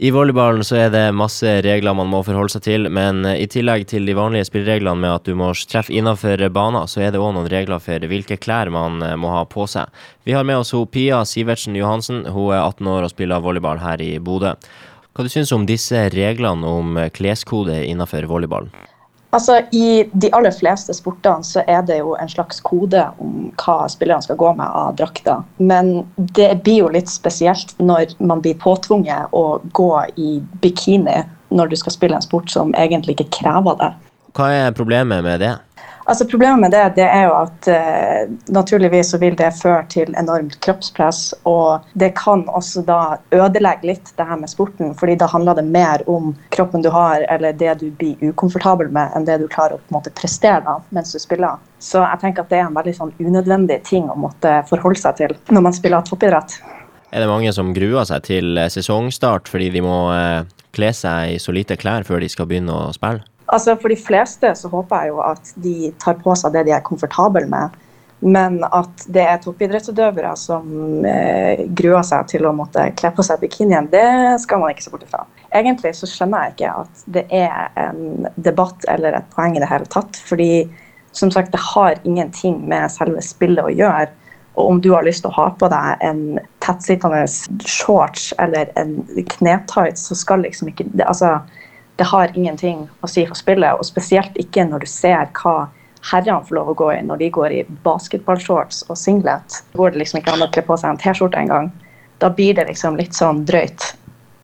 I volleyballen så er det masse regler man må forholde seg til, men i tillegg til de vanlige spillereglene med at du må treffe innenfor banen, så er det òg noen regler for hvilke klær man eh, må ha på seg. Vi har med oss hun Pia Sivertsen Johansen. Hun er 18 år og spiller volleyball her i Bodø. Hva du syns du om disse reglene om kleskode innenfor volleyballen? Altså, I de aller fleste sportene så er det jo en slags kode om hva spillerne skal gå med av drakter. Men det blir jo litt spesielt når man blir påtvunget å gå i bikini når du skal spille en sport som egentlig ikke krever det. Hva er problemet med det? Altså Problemet med det, det er jo at uh, naturligvis så vil det føre til enormt kroppspress. Og det kan også da ødelegge litt det her med sporten, fordi da handler det mer om kroppen du har, eller det du blir ukomfortabel med, enn det du klarer å på en måte prestere da, mens du spiller. Så jeg tenker at det er en veldig sånn unødvendig ting å måtte forholde seg til når man spiller toppidrett. Er det mange som gruer seg til sesongstart fordi de må uh, kle seg i så lite klær før de skal begynne å spille? Altså For de fleste så håper jeg jo at de tar på seg det de er komfortable med. Men at det er toppidrettsutøvere som eh, gruer seg til å måtte kle på seg bikinien, det skal man ikke se bort ifra. Egentlig så skjønner jeg ikke at det er en debatt eller et poeng i det hele tatt. Fordi som sagt, det har ingenting med selve spillet å gjøre. Og om du har lyst til å ha på deg en tettsittende shorts eller en knetights, så skal liksom ikke det, altså, det har ingenting å si for spillet. Og spesielt ikke når du ser hva herrene får lov å gå i når de går i basketballshorts og singlet. Går det liksom ikke an å kle på seg en T-skjorte engang. Da blir det liksom litt sånn drøyt.